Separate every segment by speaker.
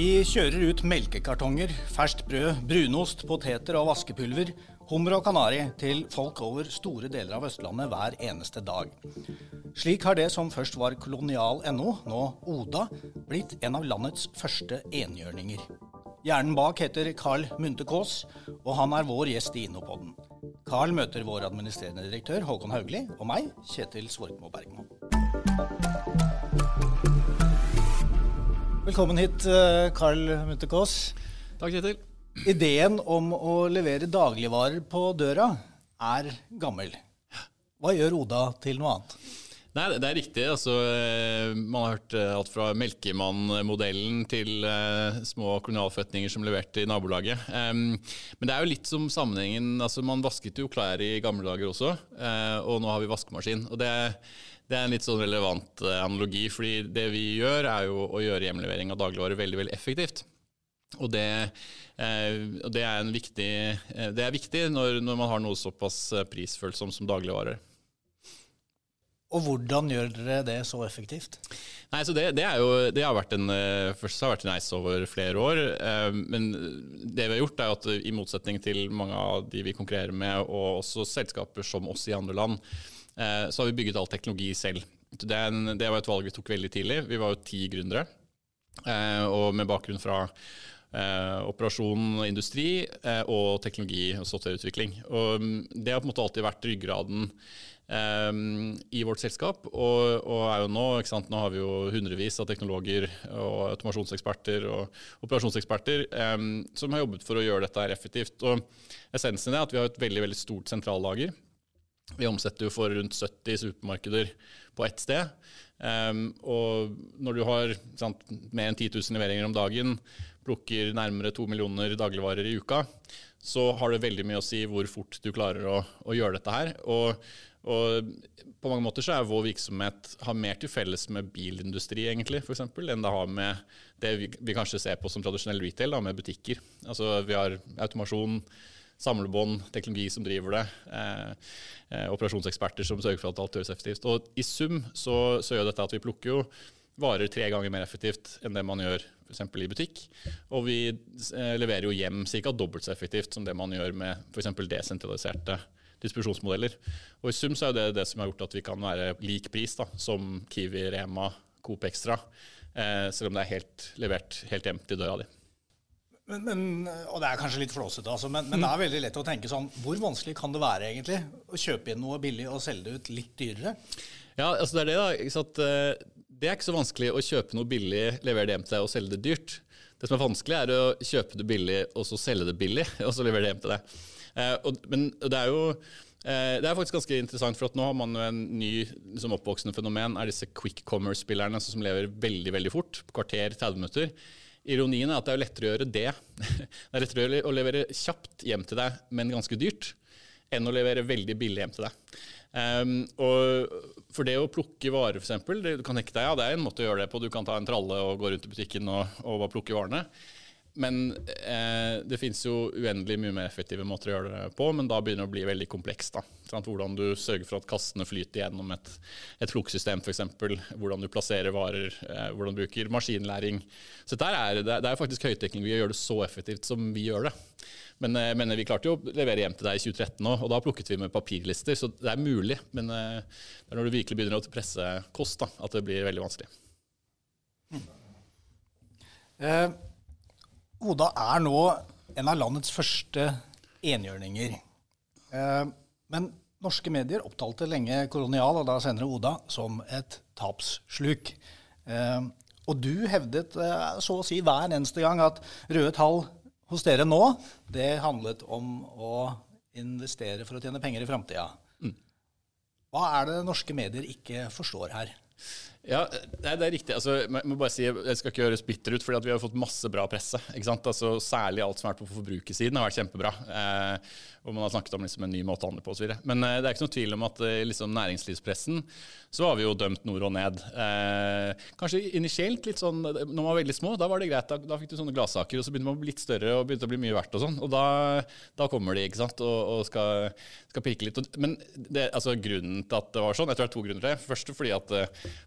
Speaker 1: Vi kjører ut melkekartonger, ferskt brød, brunost, poteter og vaskepulver, hummer og kanari til folk over store deler av Østlandet hver eneste dag. Slik har det som først var kolonial.no, nå Oda, blitt en av landets første enhjørninger. Hjernen bak heter Carl Munthe Kaas, og han er vår gjest i Innopodden. Carl møter vår administrerende direktør Håkon Haugli og meg, Kjetil Svorkmo Bergman. Velkommen hit, eh, Carl Munthe Kaas.
Speaker 2: Takk, Kjetil.
Speaker 1: Ideen om å levere dagligvarer på døra er gammel. Hva gjør Oda til noe annet?
Speaker 2: Nei, det er riktig. Altså, eh, man har hørt eh, alt fra Melkemann-modellen til uh, små kolonialforretninger som leverte i nabolaget. Um, men det er jo litt som sammenhengen altså Man vasket jo klær i gamle dager også, uh, og nå har vi vaskemaskin. Og det, det er en litt sånn relevant uh, analogi, fordi det vi gjør, er jo å gjøre hjemlevering av dagligvarer veldig, veldig effektivt. Og det, det, er viktig, det, er viktig, når, når man har noe såpass prisfølsomt som dagligvarer.
Speaker 1: Og hvordan gjør dere det så effektivt?
Speaker 2: Nei, så det, det, jo, det har vært en, eh, først har vært en nice over flere år. Eh, men det vi har gjort, er at i motsetning til mange av de vi konkurrerer med, og også selskaper som oss i andre land, eh, så har vi bygget all teknologi selv. Det, var et valg vi tok veldig tidlig. Vi var jo ti gründere, og med bakgrunn fra Eh, operasjon, industri eh, og teknologi og softwareutvikling. Og mm, det har på en måte alltid vært ryggraden i vårt selskap. Og, og, er jo nå, sant, nå har vi jo hundrevis av teknologer og automasjonseksperter og operasjonseksperter som har jobbet for å gjøre dette her effektivt. Og Essensen er at vi har et veldig veldig stort sentrallager. Vi omsetter jo for rundt 70 supermarkeder på ett sted. Um, og når du har sant, mer enn 10 000 leveringer om dagen, plukker nærmere 2 millioner dagligvarer i uka, så har det veldig mye å si hvor fort du klarer å, å gjøre dette her. Og og på mange måter så er vår virksomhet har mer til felles med bilindustri egentlig, for eksempel, enn det har med det vi, vi kanskje ser på som tradisjonell retail, da, med butikker. Altså Vi har automasjon, samlebånd, teknologi som driver det, eh, eh, operasjonseksperter som sørger for at alt gjøres effektivt. Og I sum så, så, gjør dette at vi plukker jo varer tre ganger mer effektivt enn det man gjør f.eks. i butikk. Og vi eh, leverer jo hjem ca. dobbelt så effektivt som det man gjør med f.eks. desentraliserte distribusjonsmodeller. Og I sum så er det det som har gjort at vi kan være lik pris da, som Kiwi, Rema, Coop Extra, eh, selv om det er helt, levert helt hjem til døra di.
Speaker 1: Men, men, og det er kanskje litt flåsete, altså, men, men, det er veldig lett å tenke sånn Hvor vanskelig kan det være egentlig å kjøpe inn noe billig og selge det ut litt dyrere?
Speaker 2: Ja, altså det er det, da. Ikke eh, det er ikke så vanskelig å kjøpe noe billig, levere det hjem til deg og selge det dyrt. Det som er vanskelig, er å kjøpe det billig og så selge det billig, og så levere det hjem til deg. Eh, men det er jo eh, det er faktisk ganske interessant, for at nå har man jo en ny liksom oppvoksende fenomen er disse quick commerce-spillerne som lever veldig veldig fort, på kvarter, 30 minutter. Ironien er at det er lettere å gjøre det. Det er lettere å levere kjapt hjem til deg, men ganske dyrt, enn å levere veldig billig hjem til deg. Um, for det å plukke varer, f.eks., du kan tenke deg, ja, det er en måte å gjøre det på. Du kan ta en tralle og gå rundt i butikken og, og bare plukke varene. Men eh, det finnes jo uendelig mye mer effektive måter å gjøre det på, men da begynner det å bli veldig komplekst. Sånn hvordan du sørger for at kassene flyter gjennom et, et fluksystem f.eks. Hvordan du plasserer varer, eh, hvordan du bruker maskinlæring. Så er, det, er, faktisk høyteknologi å gjøre det så effektivt som vi gjør det. Men, eh, men, vi klarte jo å levere hjem til deg i 2013 òg, og da plukket vi med papirlister. Så det er mulig, men eh, det er når du virkelig begynner å presse kost da, at det blir veldig vanskelig. Mm.
Speaker 1: Uh. Oda er nå en av landets første enhjørninger. Eh, men norske medier opptalte lenge Kolonial, og da senere Oda, som et tapssluk. Eh, og du hevdet eh, så å si hver eneste gang at røde tall hos dere nå, det handlet om å investere for å tjene penger i framtida. Mm. Hva er det norske medier ikke forstår her?
Speaker 2: Ja, det er riktig. Altså, jeg må bare si, jeg skal ikke høres bitter ut, fordi vi har fått masse bra presse. Altså, særlig alt som har vært på forbrukersiden, har vært kjempebra. Eh, og man har snakket om liksom, en ny måte å handle på osv. Men eh, det er ikke noe tvil om at eh, liksom, næringslivspressen så har vi jo dømt nord og ned. Eh, kanskje initielt litt sånn når man var veldig små, da var det greit. Da, da fikk du sånne gladsaker, og så begynte man å bli litt større og begynte å bli mye verdt og sånn. Og da, da, kommer de ikke sant, og, og skal, skal, pirke litt. Men det, altså, grunnen til at det var sånn, jeg tror det er to grunner til det. Først fordi at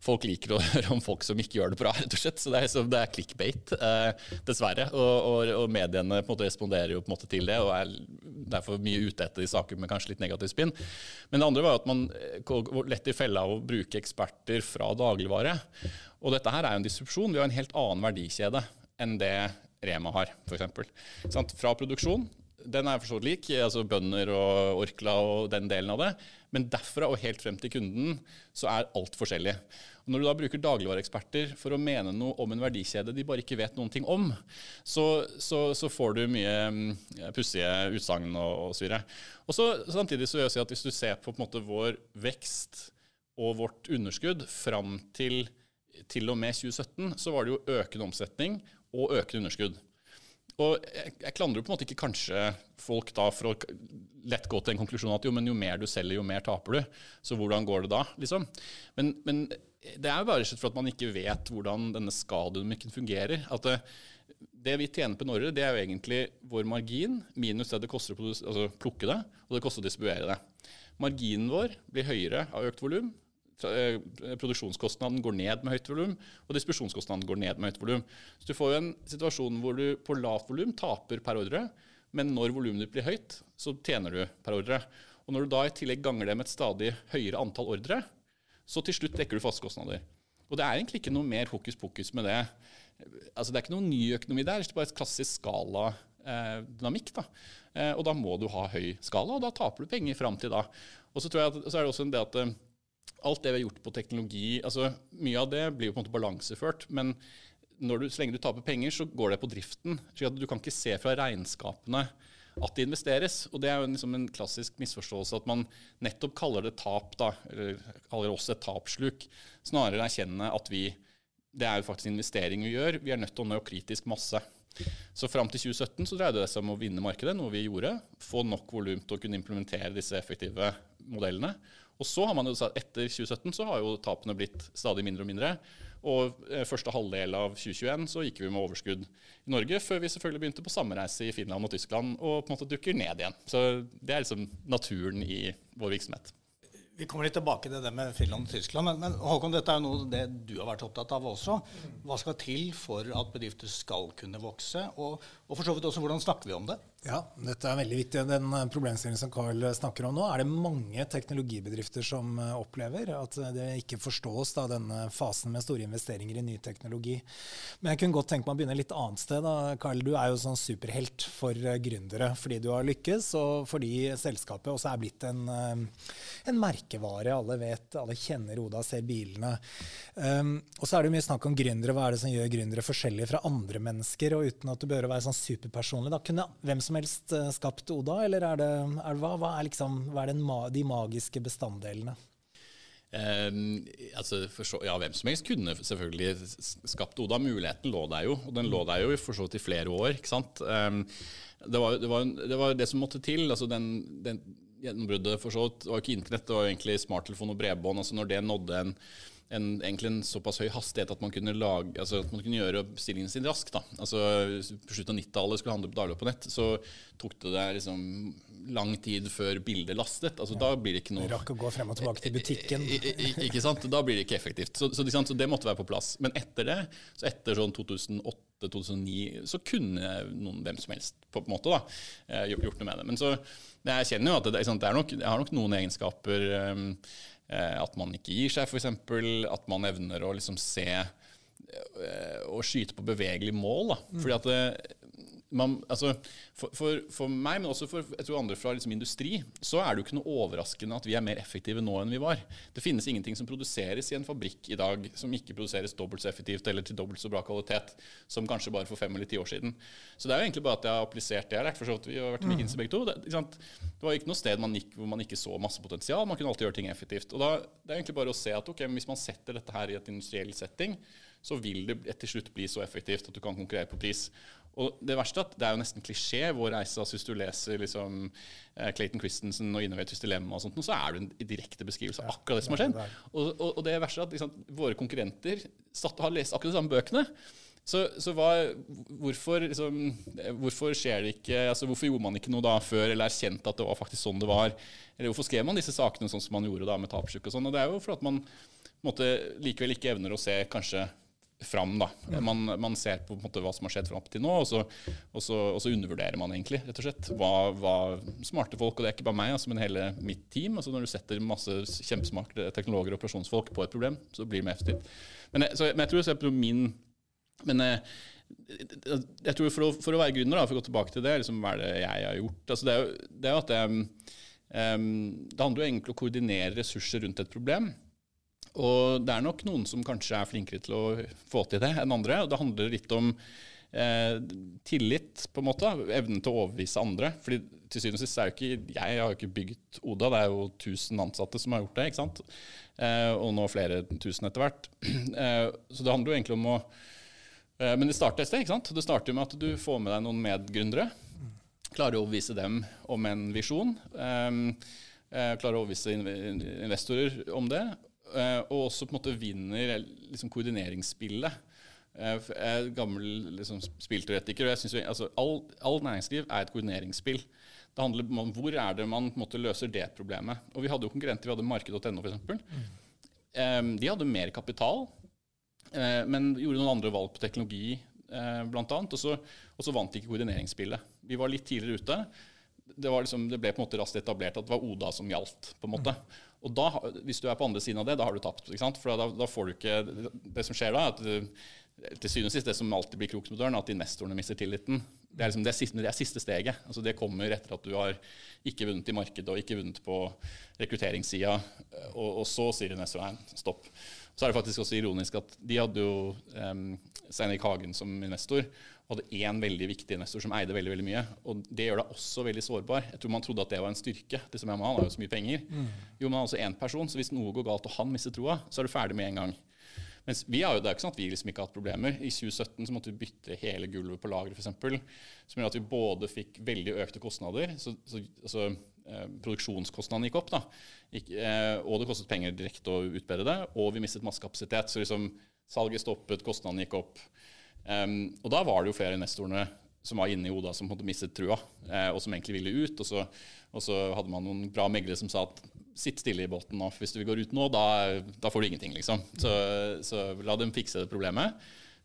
Speaker 2: folk folk liker å høre om folk som ikke gjør det bra, rett og slett. Så det er, så det er clickbait, eh, dessverre. Og, og, og, mediene måte responderer jo på en måte til det, og er derfor mye ute etter de saker med kanskje litt negativ spinn. Men det andre var at man går lett i fella av å bruke eksperter fra dagligvare. Og dette her er jo en disrupsjon. Vi har en helt annen verdikjede enn det Rema har, f.eks. Fra produksjon den er for så vidt lik, altså bønder og Orkla og den delen av det. Men derfra og helt frem til kunden så er alt forskjellig. Og når du da bruker dagligvareeksperter for å mene noe om en verdikjede de bare ikke vet noen ting om, så, så, så får du mye mm, pussige utsagn og så videre. Og så, samtidig så vil jeg si at hvis du ser på, på en måte, vår vekst og vårt underskudd fram til til og med 2017 så var det jo økende omsetning og økende underskudd. Og jeg, jeg, klandrer på en måte ikke kanskje folk da for å lett gå til en konklusjon at jo, men jo mer du selger, jo mer taper du. Så hvordan går det da, liksom? Men, men det er jo bare for at man ikke vet hvordan denne skadedynamikken fungerer. At det, det, vi tjener på Norre, det er jo egentlig vår margin minus det det koster å altså, plukke det, og det koster å distribuere det. Marginen vår blir høyere av økt volum. Eh, produksjonskostnaden går ned med høyt volum, og distribusjonskostnaden går ned med høyt volum. Så du får jo en situasjon hvor du på lavt volum taper per ordre, men når volumet blir høyt, så tjener du per ordre. Og når du da i tillegg ganger det med et stadig høyere antall ordre, så til slutt dekker du fastkostnader. Og det er egentlig ikke noe mer hokus pokus med det. Altså Det er ikke noen ny økonomi der, det er bare et klassisk skaladynamikk. Eh, eh, og da må du ha høy skala, og da taper du penger fram til da. Og så, tror jeg at, så er det også en det at eh, alt det vi har gjort på teknologi altså Mye av det blir jo på en måte balanseført. Men du, så lenge du taper penger, så går det på driften. Så du kan ikke se fra regnskapene at det investeres. Og det er jo liksom en klassisk misforståelse at man nettopp kaller det tap, da, eller kaller oss et tapsluk, snarere erkjenne at vi det er jo faktisk investering vi gjør. Vi er nødt til å nå kritisk masse. Så Fram til 2017 så dreide det seg om å vinne markedet, noe vi gjorde. Få nok volum til å kunne implementere disse effektive modellene. Og så har man jo sagt, Etter 2017 så har jo tapene blitt stadig mindre og mindre. Og eh, første halvdel av 2021 så gikk vi med overskudd i Norge, før vi selvfølgelig begynte på samme reise i Finland og Tyskland og på en måte dukker ned igjen. Så det er liksom naturen i vår virksomhet.
Speaker 1: Vi kommer litt tilbake til det med Finland og Tyskland. Men, men Håkon, dette er jo noe det du har vært opptatt av også. Hva skal til for at bedrifter skal kunne vokse? Og, og for så vidt også, hvordan snakker vi om det?
Speaker 3: Ja, dette er veldig viktig. Den eh, problemstillingen som Carl snakker om nå, er det mange teknologibedrifter som eh, opplever. At det ikke forstås da, denne fasen med store investeringer i ny teknologi. Men jeg kunne godt tenke meg å begynne litt annet sted. da. Carl, du er jo sånn superhelt for eh, gründere fordi du har lykkes, og fordi selskapet også er blitt en, en merkevare. Alle vet, alle kjenner Oda, ser bilene. Um, og så er det mye snakk om gründere. Hva er det som gjør gründere forskjellige fra andre mennesker? Og uten at du bør være sånn superpersonlig, da kunne hvem som helst eh, skapt Oda, eller er det, er, hva, hva, er liksom, hva er ma de magiske bestanddelene?
Speaker 2: Um, altså så, ja, Hvem som helst kunne selvfølgelig skapt Oda. Muligheten lå der jo, og den lå der jo for så vidt i flere år. ikke sant? Um, det, var, det, var, det, var, det, som måtte til. altså den, den Gjennombruddet for så vidt var ikke internett, det var egentlig smarttelefon og bredbånd. altså Når det nådde en en, egentlig en såpass høy hastighet at man kunne, lage, altså at man kunne gjøre bestillingen sin raskt. Da. Altså, på slutten av 90-tallet skulle handle daglig på nett, så tok det der liksom lang tid før bildet lastet. Altså, ja. Da blir det ikke noe
Speaker 3: Rakk å gå frem og tilbake til butikken.
Speaker 2: ikke sant? Da blir det ikke effektivt. Så, så, så, det måtte være på plass. Men etter det, så etter sånn 2008-2009, så kunne noen hvem som helst på en måte da, eh, gjort noe med det. Men så jeg kjenner jo at det, det er nok, jeg har nok noen egenskaper um, Eh, at man ikke gir seg, f.eks. At man evner å liksom se og eh, skyte på bevegelige mål. Da. Fordi at det, man, altså, for, for, for, meg, men også for jeg tror andre fra liksom, industri, så er det jo ikke noe overraskende at vi er mer effektive nå enn vi var. Det finnes ingenting som produseres i en fabrikk i dag som ikke produseres dobbelt så effektivt eller til dobbelt så bra kvalitet som kanskje bare for fem eller ti år siden. Så det er jo egentlig bare at jeg har applisert det jeg har lært. for så vidt Vi har vært mm. begge to. Det, det, var ikke noe sted man gikk hvor man ikke så masse potensial. Man kunne alltid gjøre ting effektivt. Og da, Det er egentlig bare å se at okay, hvis man setter dette her i et industriell setting, så vil det til slutt bli så effektivt at du kan konkurrere på pris. Og Det verste er at det er jo nesten klisjé vår reise. altså Hvis du leser liksom, eh, Clayton Christensen og Innovators Dilemma, og sånt, så er det en direkte beskrivelse av akkurat det som har skjedd. Og, og, og det verste er at liksom, våre konkurrenter satt, har lest akkurat de samme bøkene. Så, så hva, hvorfor, liksom, hvorfor, skjer det ikke, altså hvorfor gjorde man ikke noe da før, eller erkjente at det var faktisk sånn det var? Eller hvorfor skrev man disse sakene sånn som man gjorde da med tapsjuk og sånn? Og det er jo fordi at man måtte, likevel ikke evner å se kanskje fram. da. Man, man ser på, på måte, hva som har skjedd fram til nå, og så, og, så, og så, undervurderer man egentlig rett og slett hva, hva, smarte folk, og det er ikke bare meg, altså, men hele mitt team altså Når du setter masse kjempesmarte teknologer og operasjonsfolk på et problem, så blir det mer effektivt. Men, så, men jeg tror jeg på min men eh, jeg tror for å, for å være gründer, da, for å gå tilbake til det, liksom, hva er det jeg har gjort? Altså, det, er jo, det er at det, um, det handler jo egentlig om å koordinere ressurser rundt et problem. Og det er nok noen som kanskje er flinkere til å få til det enn andre. Og det handler litt om eh, tillit, på en måte. Evnen til å overbevise andre. Fordi til syvende og sist er jo ikke jeg har jo ikke bygd Oda, det er jo 1000 ansatte som har gjort det. ikke sant? Eh, og nå flere tusen etter hvert. Eh, så det handler jo egentlig om å eh, Men det starter et sted. ikke sant? Det starter med at du får med deg noen medgründere. Klarer å overbevise dem om en visjon. Eh, eh, klarer å overbevise investorer om det. Eh, og også på en måte vinner liksom, koordineringsspillet. Eh, jeg er gammel liksom, spillteoretiker, og jeg synes altså, all, all, næringsliv er et koordineringsspill. Det handler om hvor er det man på en måte, løser det problemet. Og Vi hadde jo konkurrenter, vi hadde marked.no f.eks. Mm. De hadde mer kapital, men gjorde noen andre valg på teknologi bl.a. Og, og så vant de ikke koordineringsspillet. Vi var litt tidligere ute. Det, liksom, det, ble på en måte raskt etablert at det var Oda som gjaldt. på en måte. Mm. Og da, Hvis du er på andre siden av det, da har du tapt. For da, da, får du ikke Det som skjer da, at til syvende og sist det som alltid blir krokt mot døren, at investorene mister tilliten. Det er, liksom, det er, siste, det er siste, steget. Altså det kommer etter at du har ikke vunnet i markedet og ikke vunnet på rekrutteringssida. Og, og, så sier investorene stopp. Så er det faktisk også ironisk at de hadde jo um, Steinar Hagen som investor hadde én veldig viktig investor som eide veldig veldig mye. Og det gjør deg også veldig sårbar. Jeg tror man trodde at det var en styrke. Det som er med Han har jo så mye penger. Mm. Jo, men han er altså én person, så hvis noe går galt og han mister troa, så er du ferdig med en gang. Mens vi har jo, Det er ikke sånn at vi liksom ikke har hatt problemer. I 2017 så måtte vi bytte hele gulvet på lageret f.eks. Som gjør at vi både fikk veldig økte kostnader, så, så altså, eh, produksjonskostnadene gikk opp, da. Gikk, eh, og det kostet penger direkte å utbedre det, og vi mistet masse kapasitet. Så liksom salget stoppet, kostnadene gikk opp. Um, og da var det jo flere investorene som var inne i Oda som hadde mistet trua, eh, og som egentlig ville ut. Og så, og så, hadde man noen bra meglere som sa at sitt stille i båten nå, hvis du vil gå ut nå, da, da får du ingenting, liksom. Så, så, la dem fikse det problemet.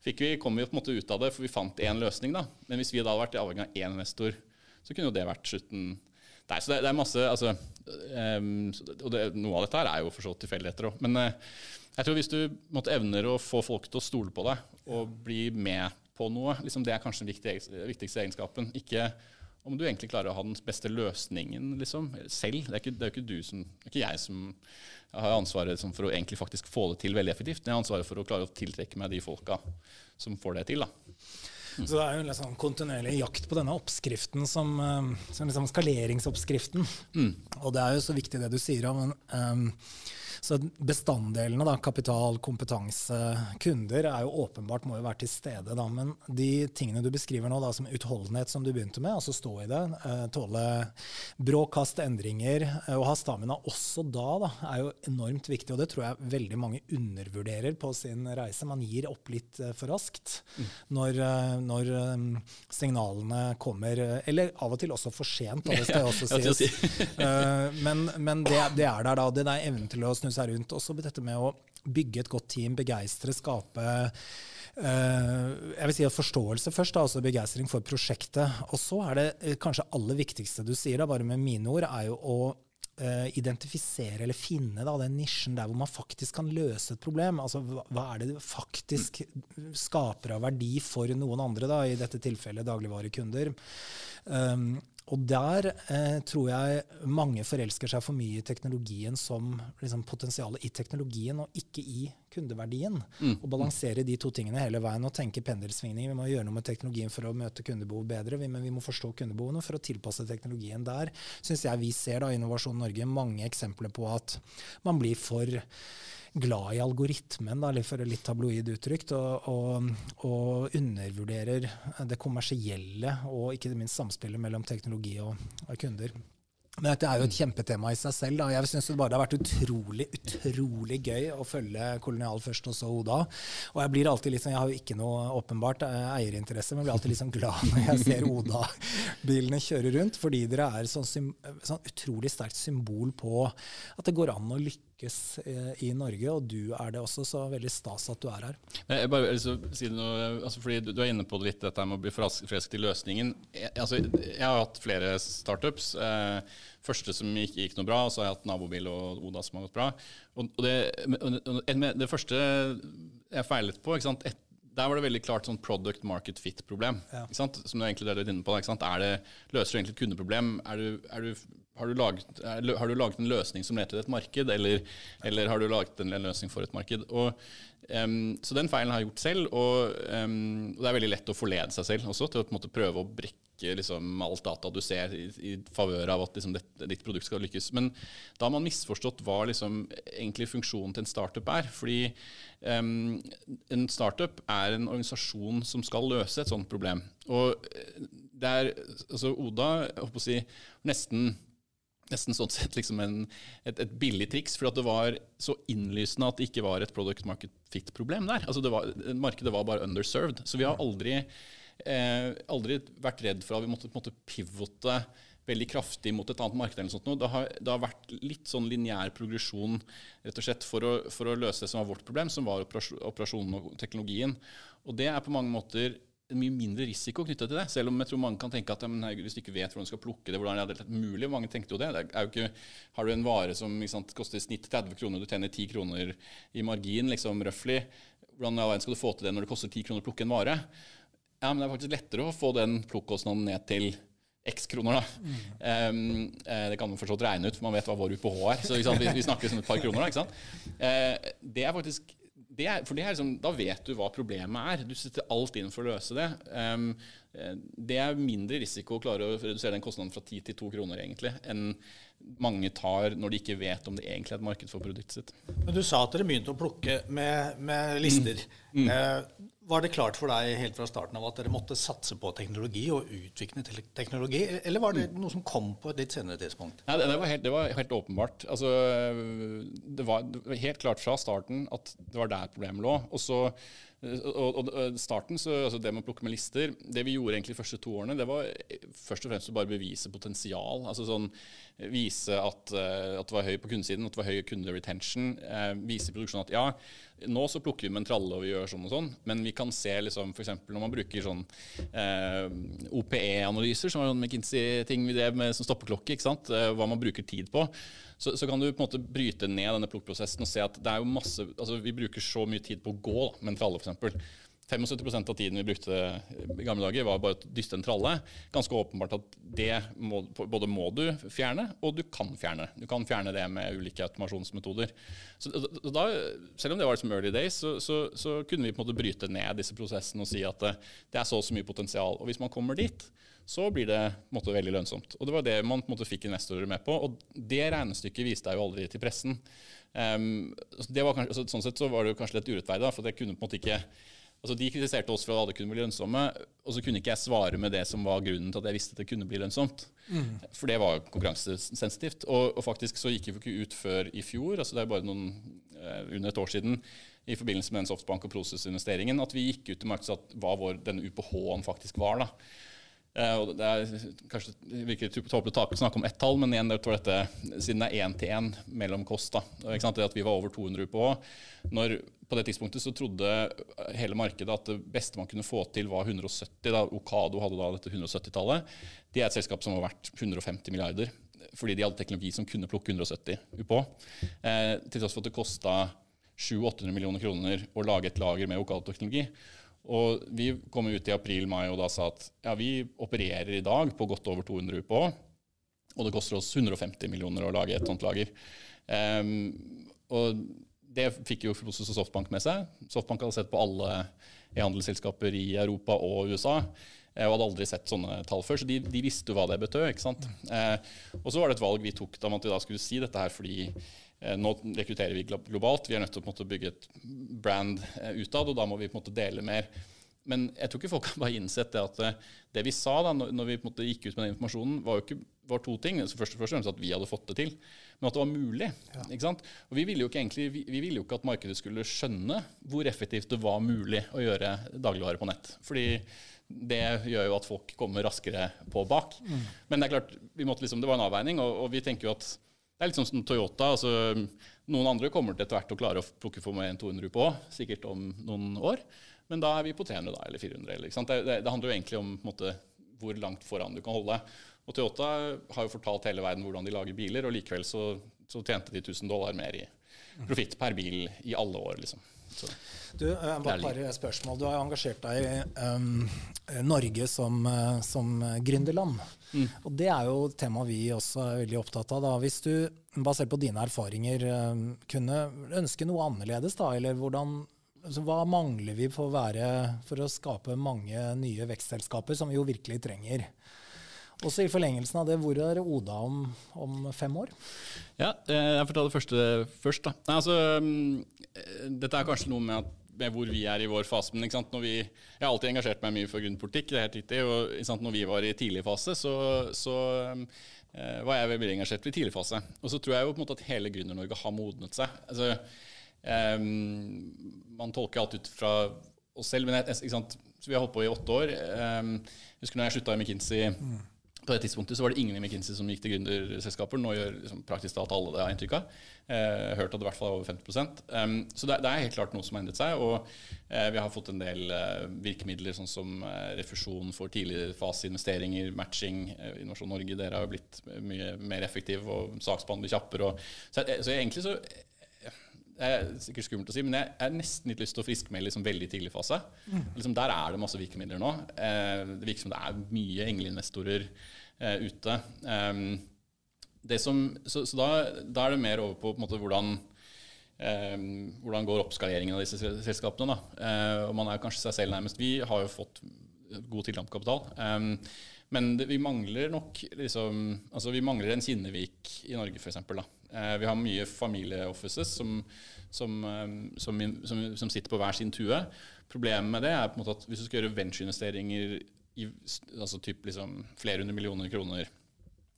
Speaker 2: Fikk vi, kom vi på en måte ut av det, for vi fant én løsning. da. Men hvis vi da hadde vært avhengig av én investor, så kunne jo det vært slutten. Nei, så det, det er masse altså, um, og det, Noe av dette her er jo for så tilfeldigheter òg. Men uh, jeg tror hvis du måtte evner å få folk til å stole på deg og bli med på noe, liksom det er kanskje den viktigste, viktigste egenskapen. Ikke om du egentlig klarer å ha den beste løsningen liksom, selv. Det er ikke, det er ikke, som, det er ikke jeg som har ansvaret liksom, for å egentlig faktisk få det til veldig effektivt. Men Jeg har ansvaret for å klare å tiltrekke meg de folka som får det til. da.
Speaker 3: Så det er jo en liksom kontinuerlig jakt på denne oppskriften som, eh, som liksom skaleringsoppskriften. Mm. Og det er jo så viktig det du sier om um, så bestanddelene, da, kapital, kompetanse, kunder, er jo åpenbart må jo være til stede. Da. Men de tingene du beskriver nå, da, som utholdenhet, som du begynte med, altså stå i det, eh, tåle brå kast, endringer, eh, og ha stamina også da, da, er jo enormt viktig. Og det tror jeg veldig mange undervurderer på sin reise. Man gir opp litt eh, for raskt mm. når, når, signalene kommer, eller av og til også for sent, da, det skal også si. men, men det, det, er der, da. Det er evnen til å snu snu seg rundt. Også dette med å bygge et godt team, begeistre, skape Uh, jeg vil si Forståelse først, da, altså begeistring for prosjektet. Og så er det uh, kanskje aller viktigste du sier, da, bare med mine ord, er jo å uh, identifisere eller finne da, den nisjen der hvor man faktisk kan løse et problem. Altså hva, hva er det du faktisk skaper av verdi for noen andre, da, i dette tilfellet dagligvarekunder. Um, og der eh, tror jeg mange forelsker seg for mye i teknologien som liksom, potensialet i teknologien, og ikke i kundeverdien. Mm. Og balansere de to tingene hele veien og tenke pendelsvingninger. Vi må gjøre noe med teknologien for å møte kundebehov bedre, men vi må forstå kundebehovene for å tilpasse teknologien der. Syns jeg vi ser da Innovasjon Norge mange eksempler på at man blir for glad i algoritmen, da, for litt tabloid uttrykt, og, og, og, undervurderer det kommersielle og ikke minst samspillet mellom teknologi og, og kunder. Men dette er jo et kjempetema i seg selv. Da. Jeg syns det bare har vært utrolig utrolig gøy å følge Kolonial først og så Oda. Og jeg blir alltid liksom, jeg har jo ikke noe åpenbart eh, eierinteresse, men jeg blir alltid liksom glad når jeg ser Oda-bilene kjøre rundt, fordi dere er sånn, sånn utrolig sterkt symbol på at det går an å lykkes lykkes eh, i Norge, og du er det også, så veldig stas at du er her.
Speaker 2: Jeg bare vil si noe, altså fordi du, du, er inne på det litt, dette med å bli forelsket i løsningen. Jeg, altså, jeg har hatt flere startups. Eh, første som gikk, gikk, noe bra, og så har jeg hatt Nabobil og Oda som har gått bra. Og, og det, det, første jeg feilet på ikke sant, et, der var det veldig klart sånn product market fit-problem. Ja. Som du egentlig er litt inne på. Er det, løser du egentlig et kundeproblem? Er du, er du, har, du laget, har, du laget, en løsning som leter et marked, eller, eller, har du laget en, løsning for et marked? Og, um, så den feilen har jeg gjort selv, og, um, og, det er veldig lett å forlede seg selv også til å måte, prøve å brekke liksom, alt data du ser i, i favør av at liksom, det, ditt produkt skal lykkes. Men da har man misforstått hva liksom, egentlig funksjonen til en startup er. Fordi um, en startup er en organisasjon som skal løse et sånt problem. Og eh, det er altså Oda jeg håper å si, nesten nesten sånn sett liksom en, et, et, billig triks, for det var så innlysende at det ikke var et product market fit-problem der. Altså var, markedet var bare underserved. Så vi har aldri eh, aldri vært redd for at vi måtte, måtte pivote veldig kraftig mot et annet marked. eller sånt. Det har, det har vært litt sånn lineær progresjon rett og slett for å, for å, løse det som var vårt problem, som var operasjonen og teknologien. Og det er på mange måter mye mindre risiko knyttet til det. Selv om jeg tror mange kan tenke at ja, hvis du ikke vet hvordan du skal plukke det, hvordan er det mulig? Mange tenkte jo det. det jo ikke, har du en vare som sant, koster i snitt 30 kroner, du tjener 10 kroner i margin, liksom røftlig, hvordan skal du få til det når det koster 10 kroner å plukke en vare? Ja, men det er faktisk lettere å få den plukkostnaden ned til x kroner. da. Mm. Um, det kan man forstått regne ut, for man vet hva vår UPH er. Så vi, vi, snakker sånn et par kroner. da, ikke sant? Uh, det er faktisk det er, for det er liksom, Da vet du hva problemet er. Du setter alt inn for å løse det. Um, det er mindre risiko å klare å redusere den kostnaden fra 10 til 2 kroner egentlig, enn mange tar når de ikke vet om det egentlig er et marked for produktet sitt.
Speaker 1: Men Du sa at dere begynte å plukke med, med lister. Mm. Mm. Var det klart for deg helt fra starten av at dere måtte satse på teknologi og utvikle teknologi, eller var det mm. noe som kom på et litt senere tidspunkt?
Speaker 2: Nei, det, var helt, det var helt åpenbart. Altså, det, var, det, var, helt klart fra starten at det var der problemet lå. Og så og, og, starten, så, altså det med å plukke med lister Det vi gjorde egentlig de første to årene, det var først og fremst å bare bevise potensial. altså sånn Vise at, at det var høy på kundesiden, at det var høy kunderetention. Eh, vise produksjonen at ja, nå så plukker vi med en tralle og vi gjør sånn og sånn, men vi kan se liksom f.eks. når man bruker sånn eh, OPE-analyser, som er sånn McKinsey-ting vi drev med som stoppeklokke, ikke sant? Eh, hva man bruker tid på så, så, kan du på en måte bryte ned denne plukkprosessen og se at det er jo masse, altså vi bruker så mye tid på å gå da, med en tralle, f.eks. 75% av tiden vi brukte i gamle dager, var bare å dyste en tralle. Ganske åpenbart at det må, både må du fjerne, og du kan fjerne. Du kan fjerne det med ulike automasjonsmetoder. Så da, selv om det var liksom early days, så, så, så, kunne vi på en måte bryte ned disse prosessene og si at det, det er så og så mye potensial. Og hvis man kommer dit, så blir det måte, veldig lønnsomt. Og Det var det man måte, fikk investorer med på. Og det regnestykket viste jeg jo aldri til pressen. Um, kanskje, altså, sånn sett så var det kanskje litt urettferdig, for det kunne på en måte ikke altså De kritiserte oss for at alle kunne bli lønnsomme, og så kunne ikke jeg svare med det som var grunnen til at jeg visste at det kunne bli lønnsomt. Mm. For det var konkurransesensitivt. Og, og, faktisk så gikk vi ikke ut før i fjor, altså det er bare noen, eh, under et år siden, i forbindelse med den Softbank- og Proces-investeringen, at vi gikk ut til markedet sa hva vår, denne UPH-en faktisk var. da. Uh, og det er kanskje virker tåpelig å snakke om ett tall, men igjen, det var dette, siden det er én til én mellom kost da, det at Vi var over 200 UPH. Når, på det tidspunktet så trodde hele markedet at det beste man kunne få til, var 170. da Okado hadde da dette 170-tallet. De er et selskap som var verdt 150 milliarder, fordi de hadde teknologi som kunne plukke 170 UPH. Eh, til tross for at det kosta 700-800 millioner kroner å lage et lager med Okado-teknologi. Og Vi kom ut i april-mai og da sa at ja, vi opererer i dag på godt over 200 UPH, og det koster oss 150 millioner å lage et sånt lager. Um, og Det fikk jo Prosus og Softbank med seg. Softbank hadde sett på alle e-handelsselskaper i Europa og USA eh, og hadde aldri sett sånne tall før, så de, de visste jo hva det betød. ikke sant? Eh, og så var det et valg vi tok da vi da skulle si dette her fordi nå rekrutterer vi globalt, vi er nødt til å måte, bygge et brand eh, utad, og da må vi måte dele mer. Men jeg tror ikke folk har bare innsett det at eh, det vi sa da når vi måte gikk ut med den informasjonen, var jo ikke var to ting. Så først og fremst at vi hadde fått det til, men at det var mulig. Ja. ikke sant? Og vi ville, jo ikke egentlig, vi, vi ville jo ikke at markedet skulle skjønne hvor effektivt det var mulig å gjøre dagligvare på nett. Fordi det gjør jo at folk kommer raskere på bak. Mm. Men det er klart, liksom, det var en avveining, og, og vi tenker jo at det er litt sånn som Toyota. altså Noen andre kommer til etter hvert å klare å plukke for meg en 200 på, sikkert om noen år. Men da er vi på 300 da, eller 400. Eller, det, det, det, handler jo egentlig om måte, hvor langt foran du kan holde. Og Toyota har jo fortalt hele verden hvordan de lager biler, og likevel så, så tjente de 1000 dollar mer i profitt per bil i alle år. liksom. Så.
Speaker 3: Du, uh, bare et par spørsmål. Du har engasjert deg i um, Norge som, uh, som gründerland. Mm. Og det er jo et tema vi også er veldig opptatt av. Da. Hvis du, basert på dine erfaringer, kunne ønske noe annerledes, da, eller hvordan så Hva mangler vi for å, være, for å skape mange nye vekstselskaper, som vi jo virkelig trenger? Også i forlengelsen av det, hvor er Oda om, om fem år?
Speaker 2: Ja, eh, Jeg får ta det første først. da. Nei, altså, mm, dette er kanskje noe med, at, med hvor vi er i vår fase. men vi, Jeg har alltid engasjert meg mye for grunnpolitikk. det er helt riktig, og når vi var i tidlig fase, så, så uh, var jeg veldig engasjert i tidlig fase. Og så tror jeg jo på en måte at hele Gründer-Norge har modnet seg. Altså, um, man tolker alt ut fra oss selv, men jeg, vi har holdt på i åtte år. Um, jeg husker når jeg slutta i McKinsey mm på det tidspunktet så var det ingen i McKinsey som gikk til gründerselskaper. Nå gjør liksom praktisk talt alle det, har jeg inntrykk av. Eh, hørt at det i hvert fall er over 50 um, Så det, det, er helt klart noe som har endret seg. Og eh, vi har fått en del eh, virkemidler, sånn som eh, refusjon for tidligfaseinvesteringer, matching. Eh, Innovasjon Norge, dere har jo blitt mye mer effektive og saksbehandler kjappere. Og, så, eh, så egentlig så det er sikkert skummelt å si, men jeg har nesten litt lyst til å friskmelde liksom veldig tidlig fase. Mm. Liksom der er det masse virkemidler nå. Eh, det virker som det er mye engleinvestorer eh, ute. Um, som, så, så da, da, er det mer over på, på måte, hvordan, um, hvordan går oppskaleringen av disse selskapene. Uh, og man er kanskje seg selv nærmest. Vi har jo fått god tilgang på kapital. Men det, vi mangler nok liksom, altså Vi mangler en Kinnevik i Norge, f.eks. Uh, vi har mye familieoffices som, som, som, som, sitter på hver sin tue. Problemet med det er på en måte at hvis du skal gjøre ventureinvesteringer i altså typ liksom flere hundre millioner kroner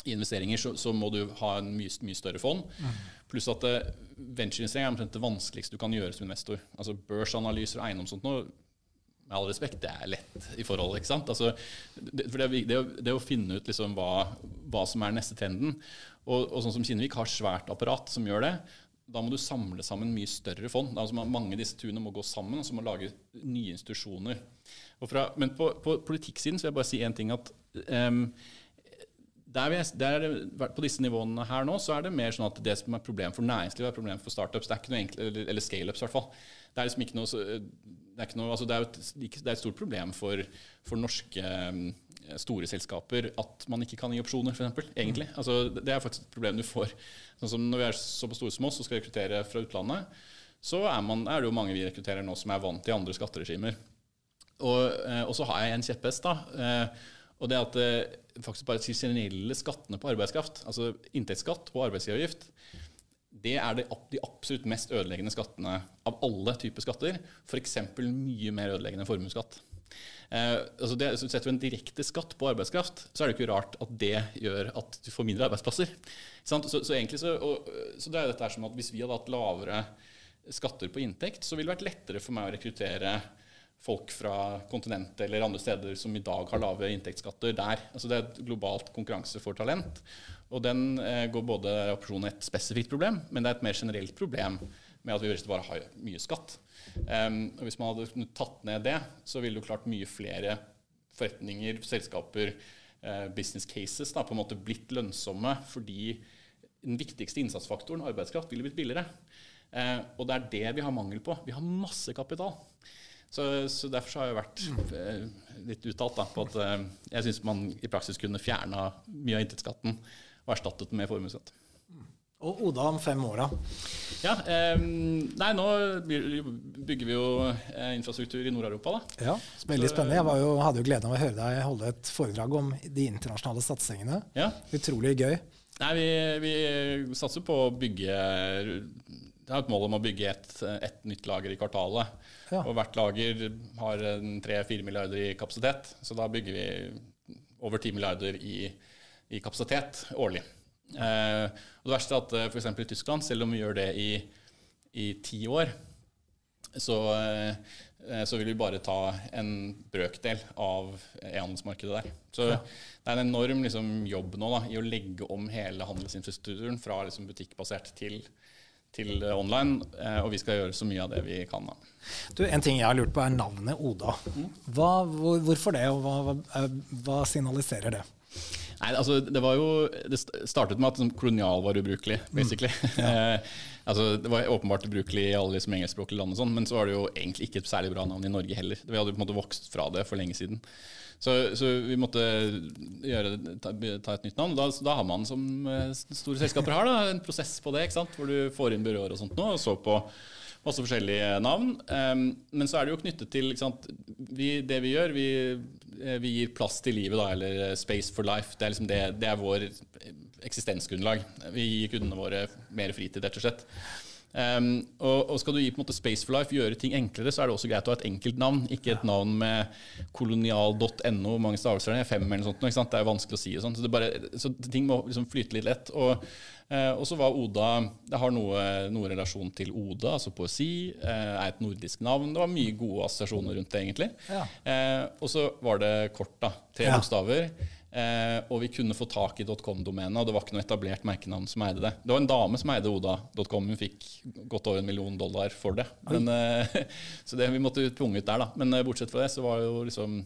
Speaker 2: i investeringer, så, så, må du ha en mye, mye større fond. Mm. Pluss at uh, ventureinvestering er omtrent det vanskeligste du kan gjøre som investor. Altså Børsanalyser og eiendom sånt noe, med all respekt, det er lett i forhold. ikke sant? Altså, det, for det, det, det, å finne ut liksom hva, hva, som er neste trenden og, og, sånn som Kinnevik har svært apparat som gjør det, da må du samle sammen mye større fond. Altså, mange av disse tunene må gå sammen, og så må lage nye institusjoner. Fra, men på, på politikksiden så vil jeg bare si én ting. at um, der, der, på disse nivåene her nå, så er det mer sånn at det som er problem for næringslivet, er problem for startups. Det er ikke noe enkelt, eller, eller scaleups, i hvert fall. Det er liksom ikke noe, det er, noe, altså det er, et, det er et stort problem for, for norske um, store selskaper at man ikke kan gi opsjoner, f.eks. Egentlig. Mm. Altså, det er faktisk et problem du får. Sånn som Når vi er såpass store som oss og skal rekruttere fra utlandet, så er, man, er, det jo mange vi rekrutterer nå som er vant til andre skatteregimer. Og, eh, og så har jeg en kjepphest. da, eh, og det at eh, faktisk bare de generelle skattene på arbeidskraft, altså inntektsskatt og arbeidsgiveravgift, det er de, absolutt mest ødeleggende skattene av alle typer skatter. F.eks. mye mer ødeleggende formuesskatt. Eh, altså så Setter du en direkte skatt på arbeidskraft, så er det ikke rart at det gjør at du får mindre arbeidsplasser. Så, så, egentlig så, og, så det er dette som at Hvis vi hadde hatt lavere skatter på inntekt, så ville det vært lettere for meg å rekruttere folk fra kontinentet eller andre steder som i dag har lave inntektsskatter der. Altså det er et globalt konkurranse for talent. Og den eh, går både opsjon et spesifikt problem, men det er et mer generelt problem med at vi bare har mye skatt. Um, og Hvis man hadde tatt ned det, så ville jo klart mye flere forretninger, selskaper, uh, business cases da, på en måte blitt lønnsomme fordi den viktigste innsatsfaktoren, arbeidskraft, ville blitt billigere. Uh, og det er det vi har mangel på. Vi har masse kapital. Så, så, derfor så har jeg vært eh, litt uttalt da, på at jeg syns man i praksis kunne fjerna mye av inntektsskatten og erstattet den med formuesskatt.
Speaker 3: Og Oda om fem år, da?
Speaker 2: Ja, eh, nei, Nå bygger vi jo eh, infrastruktur i Nord-Europa. da.
Speaker 3: Ja, Veldig spennende. Jeg jo, hadde jo gleden av å høre deg holde et foredrag om de internasjonale satsingene. Ja. Utrolig gøy.
Speaker 2: Nei, vi, vi satser på å bygge Det er et mål om å bygge et, et nytt lager i kvartalet. Ja. Og hvert lager har 3-4 milliarder i kapasitet, så da bygger vi over 10 milliarder i, i kapasitet årlig. Eh, og det verste er at eh, f.eks. i Tyskland, selv om vi gjør det i, i ti år, så, eh, eh, så vil vi bare ta en brøkdel av e-handelsmarkedet der. Så ja. det er en enorm liksom, jobb nå da, i å legge om hele handelsinfrastrukturen fra liksom, butikkbasert til, til online, og vi skal gjøre så mye av det vi kan. da.
Speaker 3: Du, En ting jeg har lurt på, er navnet Oda. Hva, hvor, hvorfor det, og hva, hva signaliserer det?
Speaker 2: Nei, altså Det var jo, det startet med at kolonial var ubrukelig, basically. Mm. Ja. eh, altså, det var åpenbart ubrukelig i alle liksom, engelskspråklige land, og sånn, men så var det jo egentlig ikke et særlig bra navn i Norge heller. Vi hadde på en måte vokst fra det for lenge siden. Så, så vi måtte gjøre, ta, ta, et nytt navn. Da, da, har man, som eh, store selskaper har, da, en prosess på det, ikke sant? hvor du får inn byråer og sånt nå, og så på masse forskjellige navn. Um, men så er det jo knyttet til vi, Det vi gjør, vi, eh, vi, gir plass til livet, da, eller eh, Space for life. Det er, liksom det, det er vår eksistensgrunnlag. Vi gir kundene våre mer fritid, rett og slett. Um, og, og, skal du gi på en måte Space for life, gjøre ting enklere, så er det også greit å ha et enkelt navn. Ikke et navn med kolonial.no, mange stavelser er fem eller noe sånt. Ikke sant? Det er vanskelig å si. Og Sånt. Så, bare, så, ting må liksom flyte litt lett. Og, uh, og så var Oda Det har noe, noe, relasjon til Oda, altså poesi. Eh, er et nordisk navn. Det var mye gode assosiasjoner rundt det, egentlig. Ja. Eh, og så var det kort, da. Tre ja. bokstaver. Eh, og vi kunne få tak i .com-domenet, og det var ikke noe etablert merkenavn som eide det. Det var en dame som eide Oda.com, hun fikk godt over en million dollar for det. Men, eh, så det, vi måtte tvunget der, da. Men eh, bortsett fra det, så var det jo liksom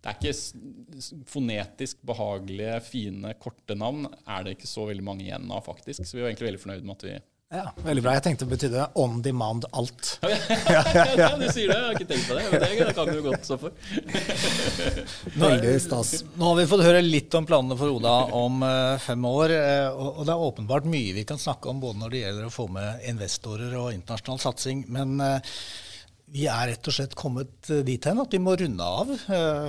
Speaker 2: Det er ikke fonetisk behagelige, fine, korte navn er det ikke så veldig mange igjen av, faktisk. Så vi var egentlig veldig fornøyd med at vi
Speaker 3: ja, Veldig bra. Jeg tenkte det betydde on demand alt.
Speaker 2: ja, ja, du sier det. Jeg har ikke tenkt på det. Men det kan du godt stå for.
Speaker 3: Veldig stas.
Speaker 1: Nå har vi fått høre litt om planene for Oda om uh, fem år. Uh, og det er åpenbart mye vi kan snakke om både når det gjelder å få med investorer og internasjonal satsing. Men uh, vi er rett og slett kommet dit hen at vi må runde av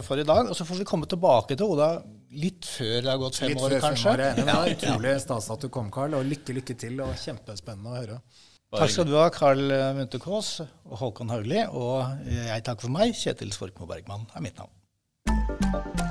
Speaker 1: for i dag. Og så får vi komme tilbake til Oda litt før det har gått fem litt år, kanskje. Fem år,
Speaker 3: det var utrolig stas at du kom, Karl. Og lykke, lykke til. og Kjempespennende å høre.
Speaker 1: Takk skal du ha, Karl Munthe Kaas og Håkon Haugli. Og jeg takker for meg. Kjetil Svorkmo Bergman er mitt navn.